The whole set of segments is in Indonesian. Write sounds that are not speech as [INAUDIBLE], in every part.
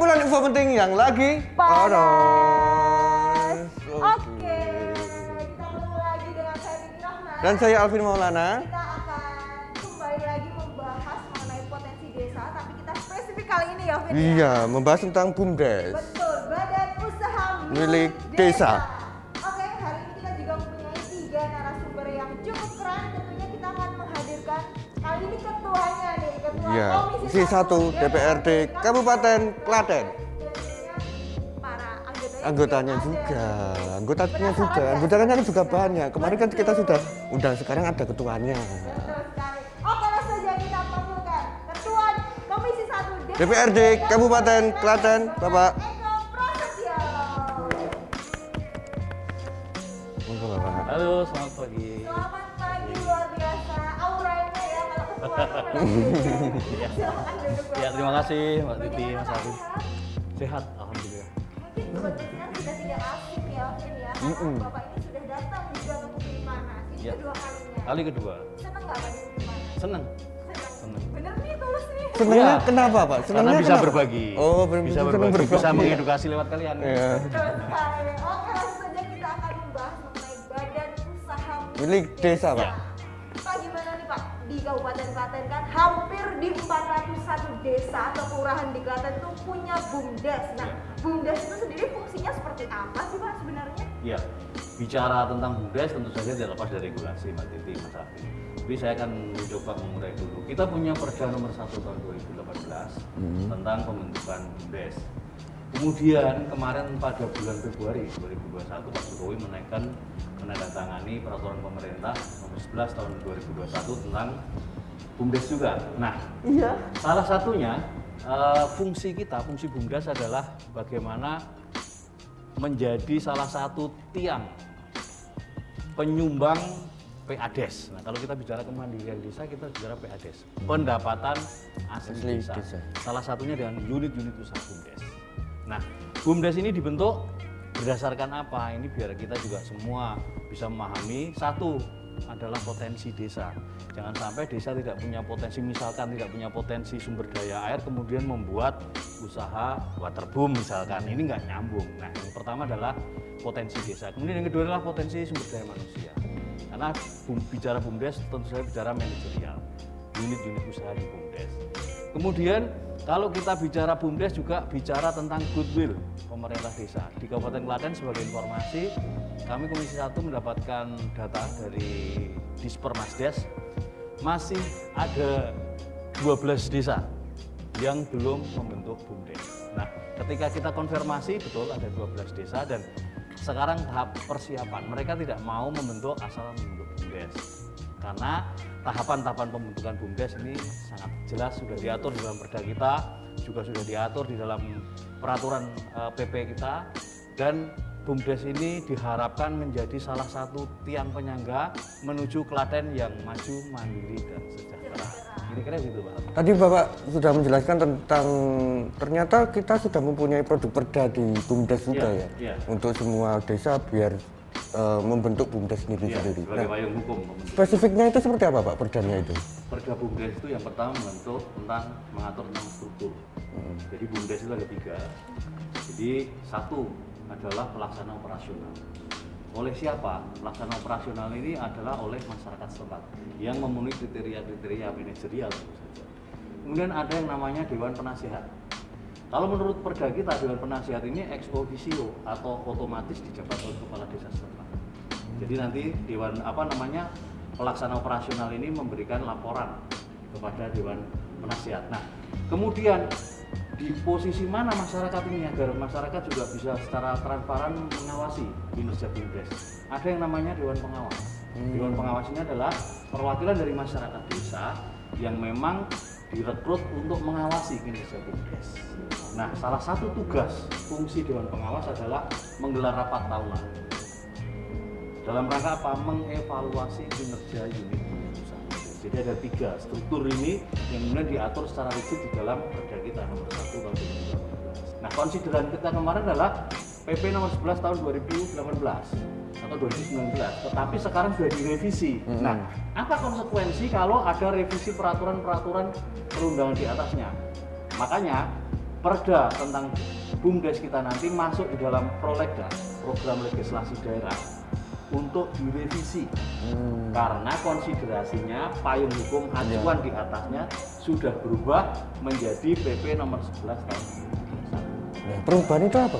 Kumpulan info penting yang lagi Panas. Oke. Oke, kita ketemu lagi dengan saya Vicky Rahman. Dan saya Alvin Maulana. kita akan kembali lagi membahas mengenai potensi desa, tapi kita spesifik kali ini ya, Vin. ya? Iya, membahas tentang BUMDes. Betul, Badan Usaha Milik Desa. Oke, Komisi 1 DPRD Kabupaten Klaten. Anggotanya juga, anggotanya juga, anggotanya kan juga banyak. Kemarin kan kita sudah undang, sekarang ada ketuanya. DPRD Kabupaten Klaten, Bapak Ya, terima kasih Mbak Titi, Mas Arif. sehat? Alhamdulillah. Sudah tidak asing ya, ya. Karena. Bapak ini sudah datang juga ke Bukit Panas. Ini Ya. kedua kalinya. Kali kedua, Seneng nggak Pak di Bukit Panas? senang. Seneng. Seneng. Bener nih tulus nih. Senangnya Iya. kenapa, Pak? Karena Senangnya bisa kenapa? berbagi. Oh, ber- bisa senang berbagi, bisa berbagi. mengedukasi lewat kalian. Iya. Oke, langsung saja kita akan membahas mengenai badan usaha Milik desa, Pak. Ya. Di Kabupaten Klaten kan hampir di 401 desa atau kelurahan di Klaten itu punya bumdes. Nah, bumdes itu sendiri fungsinya seperti apa sih Pak sebenarnya? Ya, bicara tentang BUMDes tentu saja tidak lepas dari regulasi Mbak Titi, Mas Arif. Jadi saya akan mencoba mengurai dulu. Kita punya Perda nomor 1 tahun 2018 tentang pembentukan BUMDes. Kemudian kemarin pada bulan Februari 2021 Pak Jokowi menaikkan menandatangani peraturan pemerintah nomor 11 tahun 2021 tentang BUMDes juga. Nah, Iya. Salah satunya eh, fungsi kita, fungsi BUMDes adalah bagaimana menjadi salah satu tiang penyumbang PADES. Nah, kalau kita bicara kemandirian desa, kita bicara PADES, pendapatan asli, Asli desa. desa. Salah satunya dengan unit-unit usaha BUMDes. Nah, BUMDes ini dibentuk berdasarkan apa? Ini biar kita juga semua bisa memahami satu adalah potensi desa. Jangan sampai desa tidak punya potensi, misalkan tidak punya potensi sumber daya air, kemudian membuat usaha waterboom misalkan. Ini nggak nyambung. Nah, yang pertama adalah potensi desa. Kemudian yang kedua adalah potensi sumber daya manusia. Karena bicara BUMDes tentu saja bicara manajerial, unit-unit usaha di BUMDes. Kemudian kalau kita bicara BUMDes juga bicara tentang goodwill pemerintah desa. Di Kabupaten Klaten sebagai informasi, kami Komisi 1 mendapatkan data dari Dispermasdes masih ada 12 desa yang belum membentuk BUMDes. Nah, ketika kita konfirmasi betul ada 12 desa dan sekarang tahap persiapan. Mereka tidak mau membentuk asal membentuk BUMDes. Karena tahapan-tahapan pembentukan BUMDes ini sangat jelas sudah diatur di dalam perda kita, juga sudah diatur di dalam peraturan eh, PP kita dan BUMDes ini diharapkan menjadi salah satu tiang penyangga menuju Klaten yang maju, mandiri dan sejahtera. Kira-kira gitu, Pak. Tadi Bapak sudah menjelaskan tentang ternyata kita sudah mempunyai produk perda di BUMDes juga Iya, ya. iya. Untuk semua desa biar eh, membentuk BUMDes sendiri Iya, sendiri. sebagai Nah, payung hukum spesifiknya itu seperti apa Pak perdanya itu? Perda BUMDes itu yang pertama membentuk tentang mengatur tentang struktur. Jadi BUMDes itu ada tiga. Jadi satu adalah pelaksana operasional. Oleh siapa? Pelaksana operasional ini adalah oleh masyarakat setempat yang memenuhi kriteria-kriteria manajerial tentu saja. Kemudian ada yang namanya Dewan Penasihat. Kalau menurut perda kita Dewan Penasihat ini ex officio atau otomatis dijabat oleh kepala desa setempat. Jadi nanti dewan apa namanya pelaksana operasional ini memberikan laporan kepada dewan penasihat. Nah, kemudian di posisi mana masyarakat ini agar masyarakat juga bisa secara transparan mengawasi kinerja BUMDes? Ada yang namanya dewan pengawas. Dewan pengawas ini adalah perwakilan dari masyarakat desa yang memang direkrut untuk mengawasi kinerja BUMDes. Nah, salah satu tugas fungsi dewan pengawas adalah menggelar rapat tahunan dalam rangka apa? Mengevaluasi kinerja unit unit usaha. Jadi ada tiga struktur ini yang kemudian diatur secara rigid di dalam perda kita nomor 1 tahun 2018 nah konsideran kita kemarin adalah PP nomor 11 tahun 2018 atau 2019 tetapi sekarang sudah direvisi. Nah apa konsekuensi kalau ada revisi peraturan-peraturan perundangan di atasnya? Makanya perda tentang BUMDes kita nanti masuk di dalam prolegnas program legislasi daerah untuk direvisi Hmm. karena konsiderasinya payung hukum acuan di atasnya sudah berubah menjadi PP nomor 11 tahun 2021. Nah, perubahan itu apa?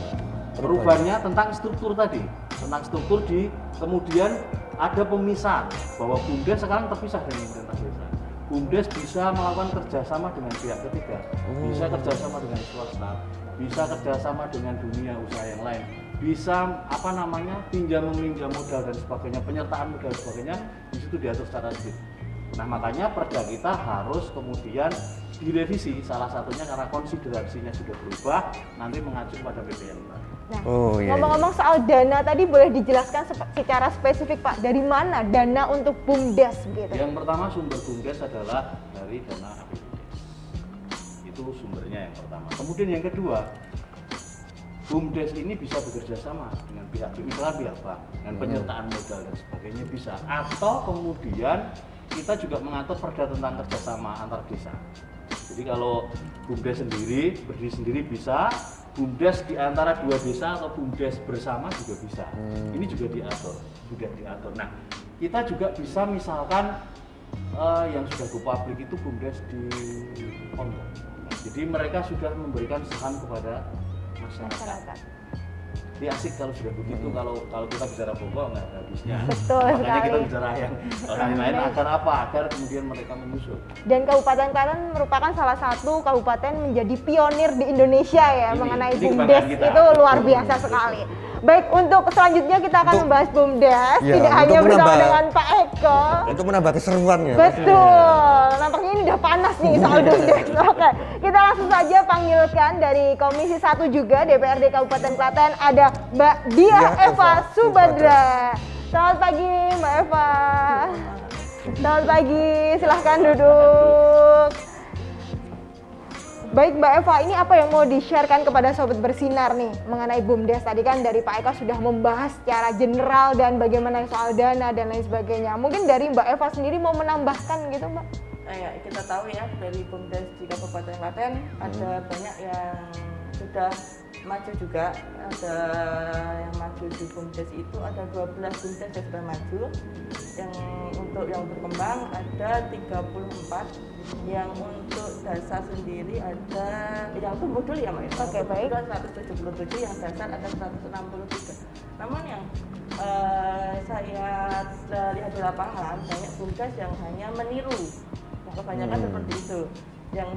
Perubahannya tentang struktur tadi, tentang struktur di kemudian ada pemisahan bahwa BUMDes sekarang terpisah dari pemerintah desa. BUMDes bisa melakukan kerjasama dengan pihak ketiga, bisa kerjasama dengan swasta, bisa kerjasama dengan dunia usaha yang lain, bisa apa namanya pinjam meminjam modal dan sebagainya, penyertaan modal dan sebagainya di situ diatur secara detail. Nah makanya perda kita harus kemudian direvisi salah satunya karena konsiderasinya sudah berubah nanti mengacu pada PPN. Nah, Oh, iya, ngomong-ngomong soal dana tadi boleh dijelaskan secara spesifik Pak, dari mana dana untuk BUMDes gitu? Yang pertama sumber BUMDes adalah dari dana APBDes. Itu sumbernya yang pertama. Kemudian yang kedua, BUMDes ini bisa bekerja sama dengan pihak misalnya pihak bank dengan penyertaan modal dan sebagainya bisa. Atau kemudian kita juga mengatur perda tentang kerjasama antar desa. Jadi kalau BUMDes sendiri berdiri sendiri bisa, BUMDes di antara dua desa atau BUMDes bersama juga bisa. Ini juga diatur, sudah diatur. Nah, kita juga bisa misalkan eh, yang sudah go public itu BUMDes di pondok. Jadi mereka sudah memberikan saham kepada masyarakat. Masyarakat. Ini asik kalau sudah begitu kalau kalau kita bicara pokok nggak ada habisnya. Betul Makanya kita sekali. bicara yang orang lain agar apa? Agar kemudian mereka menyusul. Dan Kabupaten Klaten merupakan salah satu kabupaten menjadi pionir di Indonesia ya Ini- mengenai ini BUMDes kita. itu luar biasa betul. sekali. [LAUGHS] Baik, untuk selanjutnya kita akan Untuk- membahas BUMDes Ya, tidak untuk hanya bersama menambah- dengan Pak Eko. Itu menambah keseruan ya. Betul. Nampaknya ini udah panas nih soal BUMDes. [LAUGHS] Oke, kita langsung saja panggilkan dari Komisi 1 juga DPRD Kabupaten Klaten ada Mbak Dia Dia Eva Eva Subadra. Selamat pagi Mbak Eva. Selamat pagi, silahkan duduk. Baik Mbak Eva, ini apa yang mau di-sharekan kepada Sobat Bersinar nih mengenai BUMDes? Tadi kan dari Pak Eka sudah membahas secara general dan bagaimana soal dana dan lain sebagainya. Mungkin dari Mbak Eva sendiri mau menambahkan gitu Mbak? Nah, ya, kita tahu ya dari BUMDes di Kabupaten Klaten ada banyak yang sudah maju juga ada yang maju di BUMDes itu ada 12 BUMDes yang sudah maju yang untuk yang berkembang ada 34 yang untuk dasar sendiri ada yang tumbuh dulu ya Mbak? Oke, Untuk baik. tumbuh 177 yang dasar ada 163 namun yang eh, saya eh, lihat di lapangan banyak BUMDes yang hanya meniru Nah, kebanyakan Hmm. seperti itu yang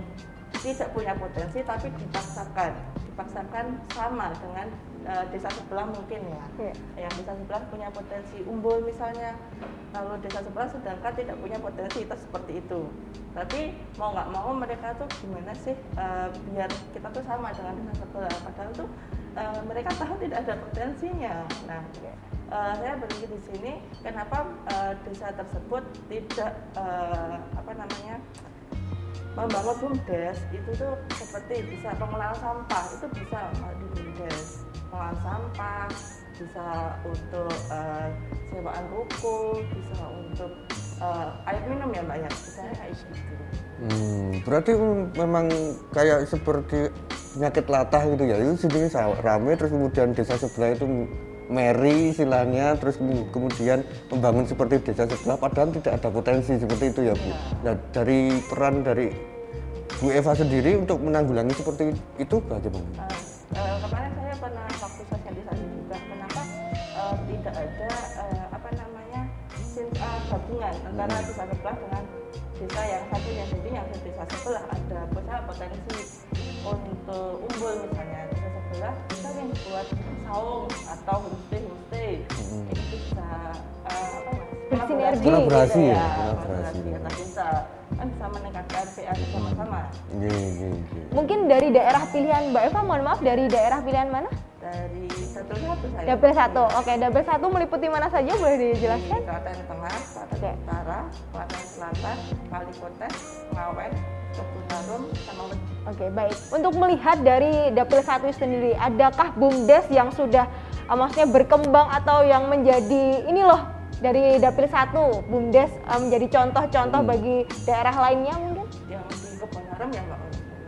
tidak punya potensi tapi dipaksakan dipaksakan sama dengan eh, desa sebelah mungkin ya. Iya. yang desa sebelah punya potensi umbul misalnya. Lalu desa sebelah sedangkan tidak punya potensi itu seperti itu. Tapi mau nggak mau mereka tuh gimana sih eh, biar kita tuh sama dengan desa sebelah. Padahal tuh eh, mereka tahu tidak ada potensinya. Nah eh, saya berpikir di sini kenapa eh, desa tersebut tidak eh, apa namanya membangun bumdes itu tuh seperti bisa pengelolaan sampah. Itu bisa di bumdes pengelolaan sampah bisa untuk uh, sewaan ruko bisa untuk uh, air minum ya mbak ya? Misalnya kayak gitu. Hmm, berarti mm, memang kayak seperti penyakit latah gitu ya. Itu sa- rame terus kemudian desa sebelah itu meri istilahnya terus kemu- kemudian membangun seperti desa sebelah padahal tidak ada potensi seperti itu ya Bu. Nah, dari peran dari Bu Eva sendiri untuk menanggulangi seperti itu bagaimana? Uh, uh, kemarin saya pernah waktu sosialisasi juga kenapa uh, tidak ada uh, apa namanya uh, gabungan antara desa sebelah dengan desa yang satunya jadi yang desa sebelah ada potensi untuk umbul misalnya sebelah bisa yang buat saung atau homestay homestay itu bisa uh, apa mas Bersinergi Kolaborasi gitu ya, kolaborasi kolaborasi. antar desa kan bisa meningkatkan PA bersama-sama Iya, iya, iya. Mungkin dari daerah pilihan Mbak Eva, mohon maaf dari daerah pilihan mana? dari satu satu saya Dapil satu. Oke, dapil satu meliputi mana saja boleh di dijelaskan? Klaten Tengah, Klaten Oke. Utara, Klaten Selatan, Kalikotes, Ngawen, Sama. Oke, baik. Untuk melihat dari dapil satu sendiri, adakah bumdes yang sudah eh, maksudnya berkembang atau yang menjadi ini loh dari dapil satu bumdes eh, menjadi contoh-contoh bagi daerah lainnya mungkin? yang di Haram ya Mbak.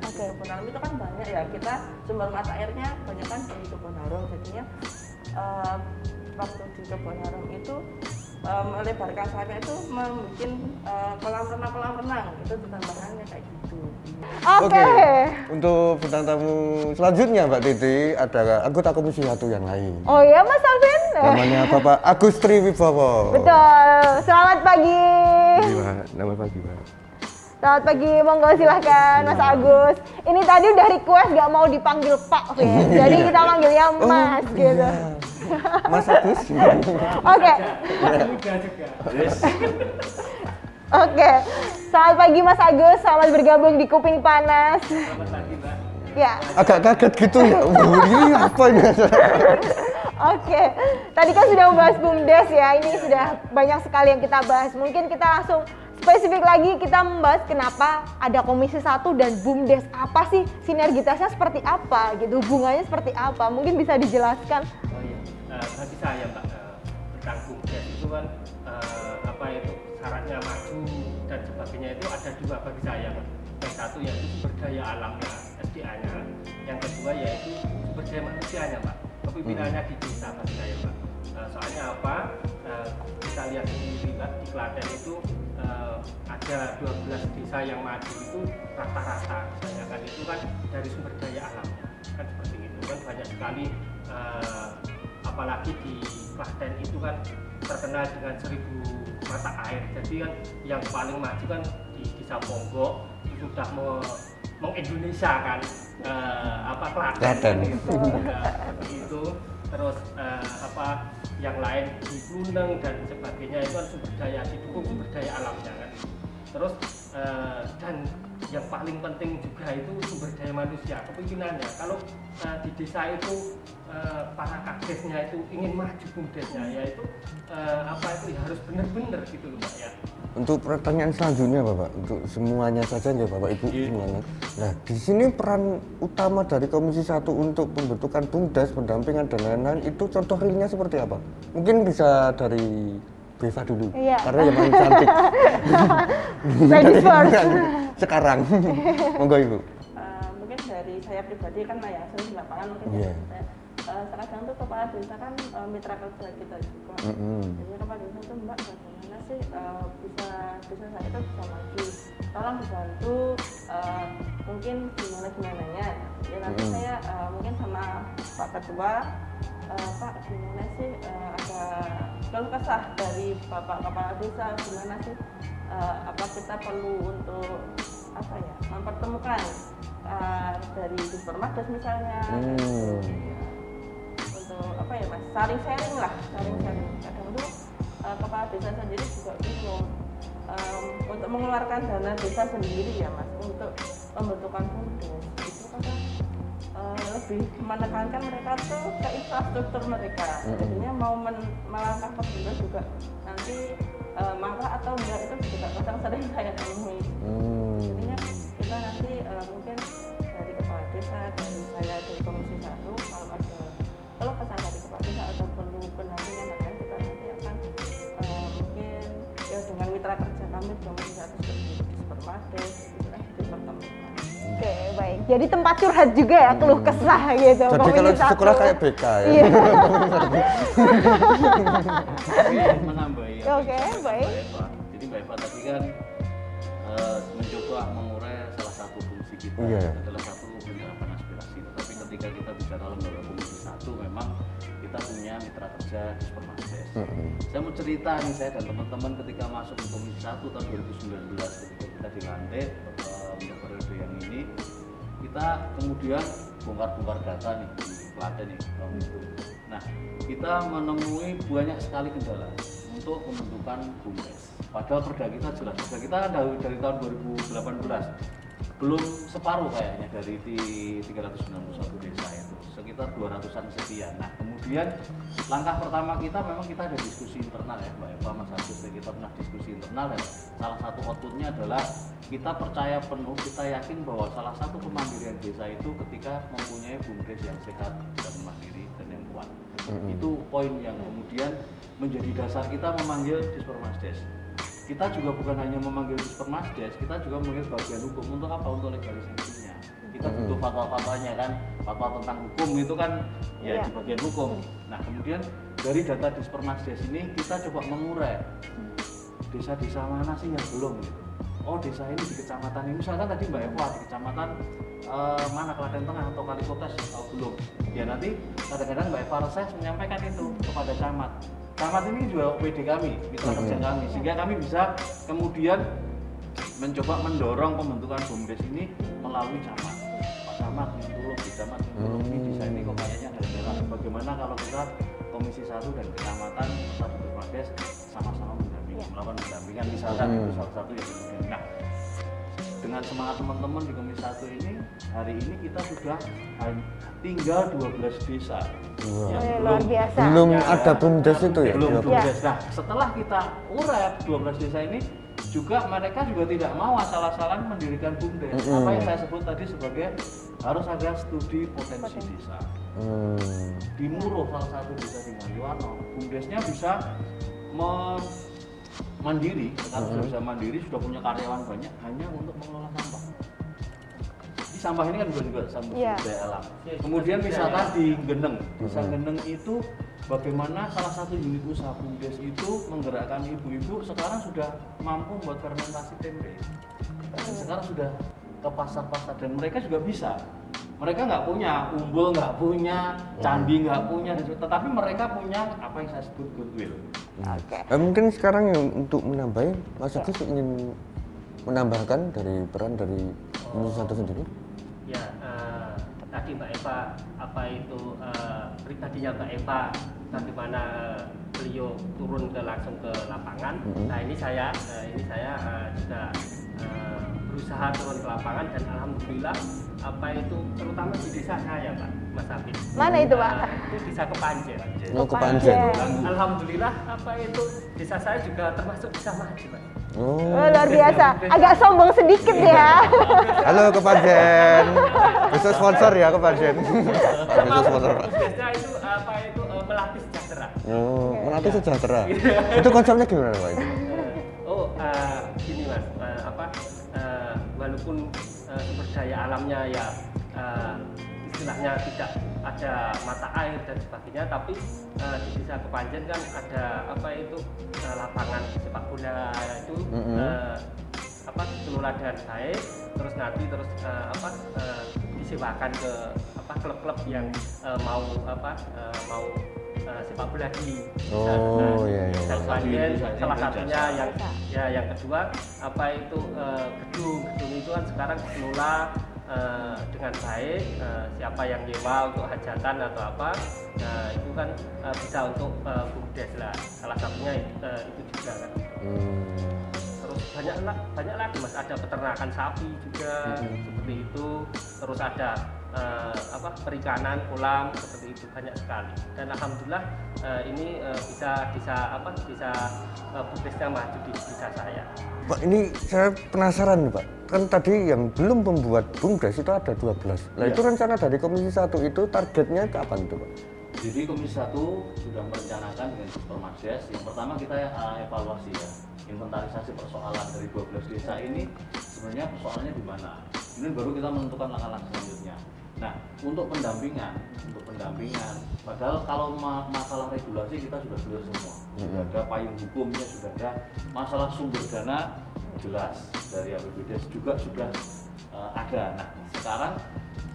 Oke, kebun harum itu kan banyak ya kita sumber mata airnya banyak kan di kebun harum jadinya eh, waktu di harum itu eh, melebarkan sayapnya itu membuat eh, kolam renang kolam renang itu tambahannya kayak gitu Oke. Untuk bintang tamu selanjutnya Mbak Titi ada anggota komisi satu yang lain. Oh iya Mas Alvin? Namanya [LAUGHS] Bapak Agus Triwibowo. Betul. Selamat pagi. Iya, nama pagi Pak. Selamat pagi, monggo silahkan Mas Agus. Ini tadi udah request gak mau dipanggil Pak, Vin. [LAUGHS] Jadi kita manggilnya Mas gitu. iya. Mas Agus. Oke, oke. Selamat pagi Mas Agus, selamat bergabung di Kuping Panas. Ya, Agak kaget gitu ya. Wuh, Ini apa ini? oke. Tadi kan sudah membahas BUMDes ya, ini sudah banyak sekali yang kita bahas. Mungkin kita langsung spesifik lagi kita membahas kenapa ada Komisi 1 dan BUMDes. Apa sih sinergitasnya seperti apa gitu, hubungannya seperti apa? Mungkin bisa dijelaskan. Oh iya, Eh, bagi saya Mbak eh, tentang bumdes itu kan eh, apa itu syaratnya maju dan sebagainya itu ada dua bagi saya Mbak. Yang satu yaitu sumber daya alamnya SDA-nya, yang kedua yaitu sumber daya manusianya Mbak. Kepemimpinannya di desa bagi saya Mbak. Eh, soalnya apa? Eh, kita lihat sendiri Mbak di Klaten itu eh, ada 12 desa yang maju itu rata-rata misalnya kan itu kan dari sumber daya alamnya kan seperti itu kan banyak sekali eh, apalagi di Klaten itu kan terkenal dengan seribu mata air. Jadi kan yang paling maju kan di desa Ponggok itu sudah me- mengindonesia kan eh, apa Klaten, gitu. Seperti itu terus eh, apa yang lain di Gunung dan sebagainya itu kan sumber daya didukung sumber daya alamnya kan. Terus eh, dan yang paling penting juga itu sumber daya manusia kepemimpinannya kalau eh, di desa itu eh, para kadesnya itu ingin maju bumdesnya yaitu eh, apa itu ya harus benar-benar gitu loh mbak ya Untuk pertanyaan selanjutnya Bapak, untuk semuanya saja ya Bapak Ibu semuanya. Nah, di sini peran utama dari Komisi 1 untuk pembentukan BUMDes, pendampingan dan lain-lain itu contoh realnya seperti apa? Mungkin bisa dari Beva dulu, Iya. karena yang paling cantik. [LAUGHS] Ladies first. [LAUGHS] Sekarang, [LAUGHS] monggo Ibu. Eh, mungkin dari saya pribadi kan ya sering di lapangan mungkin Iya. ya, eh, sekarang tuh kepala desa kan eh, mitra kerja kita juga Mm-mm. jadi kepala desa tuh mbak bagaimana sih eh, bisa bisa saya itu bisa maju tolong dibantu eh, mungkin gimana gimana ya nanti Mm-mm. saya eh, mungkin sama pak ketua eh, pak gimana sih eh, ada keluh kesah dari bapak kepala desa gimana sih eh, apa kita perlu untuk apa ya mempertemukan eh, dari supermarket misalnya Hmm. Apa ya mas? Saling sharing lah saling sharing. Kadang tuh eh, kepala desa sendiri juga bingung em, untuk mengeluarkan dana desa sendiri ya mas untuk pembentukan bumdes itu kadang eh, lebih menekankan mereka tuh ke infrastruktur mereka. Jadinya mau men- melangkah ke bumdes juga nanti eh, marah atau enggak itu juga kadang sering saya temui. Hmm. jadinya kita nanti eh, mungkin dari kepala desa dari saya dari komisi di komisi satu supermarket gitu kan dipertemukan Oke, baik. Jadi tempat curhat juga ya, keluh kesah gitu. Jadi kalau di satu. sekolah kayak BK ya. Iya. Tapi [LAUGHS] menambahi apa Oke, disampaikan baik. Mbak Eva. Jadi Mbak Eva tadi kan eh, mencoba salah satu fungsi kita Iya. adalah satu penyerapan aspirasi. Tetapi ketika kita bicara lembaga komisi satu, memang kita punya mitra kerja di Supermarket. Mm-mm. Saya mau cerita nih saya dan teman-teman ketika masuk ke komisi satu tahun 2019 ketika kita dilantik eh, untuk periode yang ini kita kemudian bongkar-bongkar data nih di Klaten nih tahun itu. Nah kita menemui banyak sekali kendala untuk pembentukan BUMDes. Padahal perda kita jelas, perda kita kan dari, dari tahun 2018 belum separuh kayaknya dari di 391 desa itu sekitar 200-an sekian. Nah kemudian langkah pertama kita memang kita ada diskusi internal ya Mbak Eva, Mas Agus kita pernah diskusi internal dan salah satu outputnya adalah kita percaya penuh, kita yakin bahwa salah satu kemandirian desa itu ketika mempunyai bumdes yang sehat dan mandiri dan yang kuat. Itu poin yang kemudian menjadi dasar kita memanggil Dispermasdes kita juga bukan hanya memanggil Dispermasdes, kita juga memanggil bagian hukum untuk apa? Untuk legalisasinya. kita butuh fatwa-fatwanya kan fatwa tentang hukum itu kan ya Iya. di bagian hukum nah kemudian dari data dispermasdes ini kita coba mengurai desa-desa mana sih yang belum gitu. oh desa ini di kecamatan ini misalkan tadi Mbak Eva di kecamatan eh, mana Klaten Tengah atau Kalikotes oh, belum ya nanti kadang-kadang Mbak Eva Reses menyampaikan itu kepada camat camat ini juga OPD kami mitra kerja kami sehingga kami bisa kemudian mencoba mendorong pembentukan BUMDes ini melalui camat. Pak Camat yang tolong di camat yang tolong ini desa ini kok kayaknya ada jalan bagaimana kalau kita komisi satu dan kecamatan satu BUMDes sama-sama mendampingi Ya. melakukan pendampingan misalkan Hmm. itu salah satu yang kemudian. Nah dengan semangat teman-teman di komisi satu ini hari ini kita sudah tinggal 12 desa Wah. yang Eh, luar biasa. belum Ya, ada bumdes itu ya belum Dua- bumdes. Nah, setelah kita urai 12 desa ini juga mereka juga tidak mau asal-asalan mendirikan bumdes. Mm-mm. Apa yang saya sebut tadi sebagai harus ada studi potensi desa. Hmm. Di Muro salah satu desa di Ngaliwano, bumdesnya bisa mandiri, sekarang sudah bisa mandiri, sudah punya karyawan banyak hanya untuk mengelola sampah. Di sampah ini kan juga juga sampah Iya. daya alam. Kemudian misalkan di Geneng, desa Geneng itu bagaimana salah satu unit usaha bumdes itu menggerakkan ibu-ibu sekarang sudah mampu buat fermentasi tempe. Dan sekarang sudah ke pasar-pasar dan mereka juga bisa. Mereka nggak punya umbul, nggak punya candi, nggak punya, dan sebagainya. tetapi mereka punya apa yang saya sebut goodwill. Oke. Eh, mungkin sekarang yang untuk menambah Mas Agus ingin menambahkan dari peran dari komisi satu sendiri Ya, eh, tadi Mbak Eva, apa itu eh, pribadinya Mbak Eva, bagaimana eh, beliau turun ke langsung ke lapangan. Mhm. Nah ini saya, eh, ini saya eh, juga eh, berusaha turun ke lapangan dan alhamdulillah apa itu terutama di desa saya Pak, Mas Habib. Mana itu, Pak? Eh, itu desa Kepanjen. Oh, Kepanjen. Alhamdulillah apa itu desa saya juga termasuk desa maju Pak. oh Oh, luar biasa. Agak sombong sedikit ya. halo Kepanjen bisa sponsor ya Kepanjen bisa sponsor. Biasanya itu apa itu eh, melatih sejahtera. oh melatih sejahtera itu konsepnya gimana Pak daya alamnya ya eh, istilahnya tidak ada mata air dan sebagainya, tapi eh, di desa Kepanjen kan ada apa itu eh, lapangan sepak bola itu Mhm. eh, apa dikelola dengan baik, terus nanti terus eh, apa eh, disewakan ke apa klub-klub yang eh, mau apa eh, mau eh, sepak bola di. Oh, iya, iya. desa Salah satunya yang ya yang kedua apa itu eh, gedung. Gedung itu kan sekarang dikelola eh, dengan baik eh, siapa yang nyewa untuk hajatan atau apa nah itu kan bisa untuk bumdes lah. Salah satunya itu juga kan. Hmm. terus banyak lah banyak lagi mas. Ada peternakan sapi juga seperti itu. Terus ada eh, apa perikanan kolam seperti itu banyak sekali dan alhamdulillah eh, ini eh, bisa bisa apa bisa eh, bumdesnya maju di desa saya Pak ini saya penasaran nih Pak kan tadi yang belum membuat bumdes itu ada 12 nah Iya. itu rencana dari komisi satu itu targetnya kapan tuh Pak Jadi Komisi 1 sudah merencanakan dengan Supermasdes. Yang pertama kita uh, evaluasi ya, inventarisasi persoalan dari 12 desa ini sebenarnya persoalannya di mana. Kemudian baru kita menentukan langkah-langkah selanjutnya. Nah, untuk pendampingan, untuk pendampingan, padahal kalau ma- masalah regulasi kita sudah clear semua. Sudah ada payung hukumnya, sudah ada masalah sumber dana jelas dari APBD juga sudah uh, ada. Nah, sekarang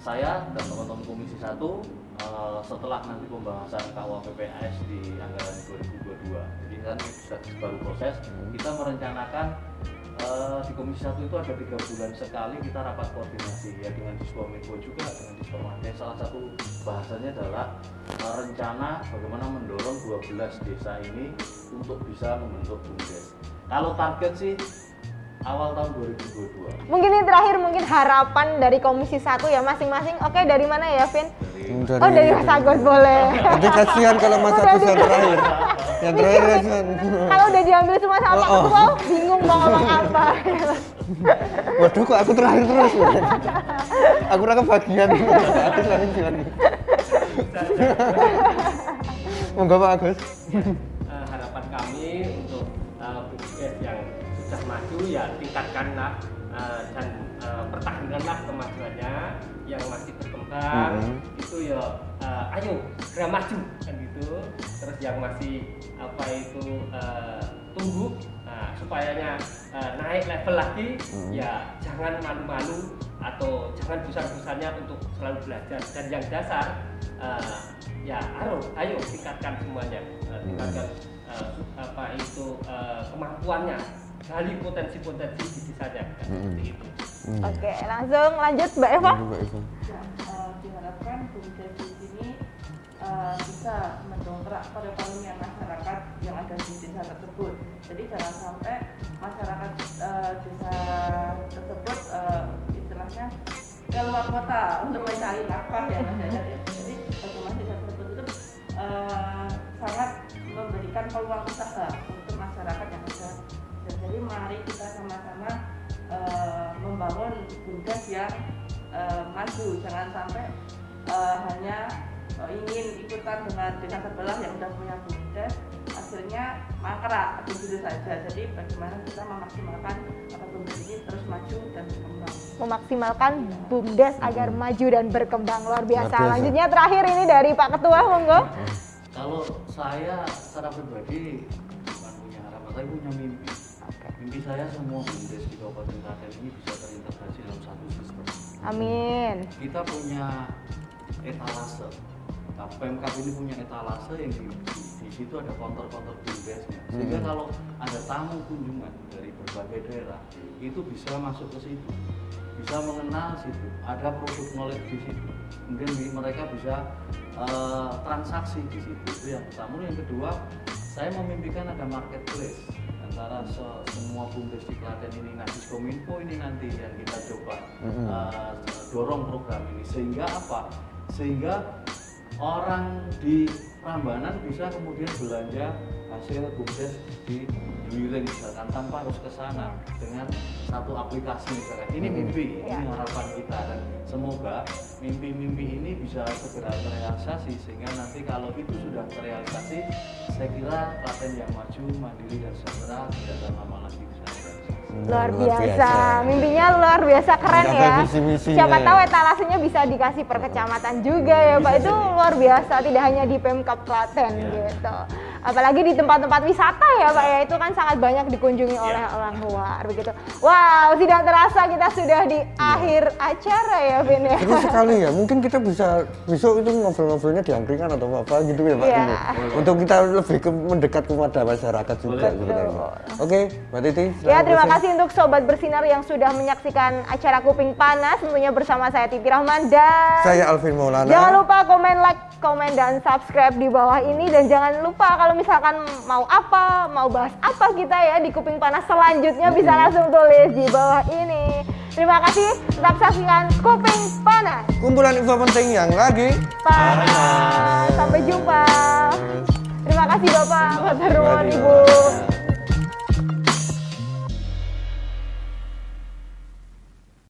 saya dan teman-teman Komisi 1 eh, setelah nanti pembahasan KUHPPS di anggaran 2022 jadi kan sudah baru proses kita merencanakan eh, di Komisi 1 itu ada tiga bulan sekali kita rapat koordinasi ya dengan Diskominfo juga dengan Diskomades salah satu bahasanya adalah eh, rencana bagaimana mendorong 12 desa ini untuk bisa membentuk BUMDes kalau target sih awal tahun 2022 Mungkin ini terakhir mungkin harapan dari Komisi 1 ya masing-masing. Oke, dari mana ya, Vin? dari Oh, dari Mas Agus boleh. nanti kasihan kalau Mas Agus yang terakhir yang terakhir kasihan Kalau diambil semua sama Pak Oh, oh. Ketua, bingung mau ngomong apa. [LAUGHS] waduh kok aku terakhir terus ya? aku rasa kebagian aku terakhir gimana monggo Pak Agus Eh, harapan kami untuk eh, BUMDes yang sudah maju ya tingkatkanlah eh, dan eh, pertahankanlah kemajuannya berkembang Mhm. itu ya eh, ayo segera maju kan gitu terus yang masih apa itu eh, tumbuh nah, supayanya eh, naik level lagi Mhm. ya jangan malu-malu atau jangan bosan-bosannya untuk selalu belajar dan yang dasar eh, ya ayo ayo tingkatkan semuanya Eh, tingkatkan eh, apa itu eh, kemampuannya gali potensi-potensi di desanya Mhm. seperti itu Hmm. Oke, langsung lanjut Mbak Eva. Mbak Eva. BUMDes di sini eh, bisa mendongkrak perekonomian masyarakat yang ada di desa tersebut. Jadi jangan sampai masyarakat eh, desa tersebut eh, istilahnya keluar kota untuk mencari nafkah ya. Jadi bagaimana desa tersebut itu eh, sangat memberikan peluang usaha untuk masyarakat yang ada. Jadi mari kita sama-sama eh, membangun BUMDes yang eh, maju jangan sampai eh, hanya eh, ingin ikutan dengan desa sebelah yang sudah punya BUMDes hasilnya mangkrak begitu saja jadi bagaimana kita memaksimalkan apa BUMDes ini terus maju dan berkembang Memaksimalkan BUMDes agar maju dan berkembang luar biasa. Luar biasa. Lanjutnya terakhir ini dari Pak Ketua, monggo. Kalau saya secara pribadi bukan punya harapan, tapi punya mimpi. Mimpi saya semua bumdes di Kabupaten Klaten ini bisa terintegrasi dalam satu sistem. Amin. Kita punya etalase. Nah, Pemkap ini punya etalase yang di, di, di situ ada konter-konter bumdesnya. Sehingga Hmm. kalau ada tamu kunjungan dari berbagai daerah, itu bisa masuk ke situ. Bisa mengenal situ. Ada produk knowledge di situ. Kemudian di- mereka bisa eh, transaksi di situ. Itu yang pertama. Yang kedua, saya memimpikan ada marketplace antara se- semua bumdes di Klaten ini Najis Kominfo ini nanti yang kita coba eh, dorong program ini sehingga apa? Sehingga orang di Prambanan bisa kemudian belanja hasil bumdes di Juwiling misalkan tanpa harus ke sana dengan satu aplikasi misalkan. Ini mimpi, Ya. ini harapan kita dan semoga mimpi-mimpi ini bisa segera terrealisasi sehingga nanti kalau itu sudah terrealisasi saya kira Klaten yang maju, mandiri dan sejahtera tidak lama lagi. Luar biasa. Mimpinya luar biasa keren ya. visi-misinya Siapa ya. tahu etalasenya bisa dikasih per kecamatan juga ya Pak. Itu luar biasa, tidak hanya di Pemkap Klaten gitu. Apalagi di tempat-tempat wisata ya Pak ya. Itu kan sangat banyak dikunjungi oleh orang luar begitu. Wow, tidak terasa kita sudah di akhir acara ya Vin ya. Seru sekali ya. Mungkin kita bisa besok itu ngobrol-ngobrolnya di angkringan atau apa gitu ya Pak. Ini. Untuk kita lebih ke, mendekat kepada masyarakat juga sebenarnya. Oke, Mbak Titi. Ya terima kasih untuk Sobat Bersinar yang sudah menyaksikan acara Kuping Panas Tentunya bersama saya Titi Rahman dan Saya Alvin Maulana. Jangan lupa komen, like, komen, dan subscribe di bawah ini Dan jangan lupa kalau misalkan mau apa, mau bahas apa kita ya di Kuping Panas selanjutnya Bisa langsung tulis di bawah ini. Terima kasih, tetap saksikan Kuping Panas. Kumpulan info penting yang lagi Panas, sampai jumpa. Terima kasih Bapak, Bapak Ruan, Ibu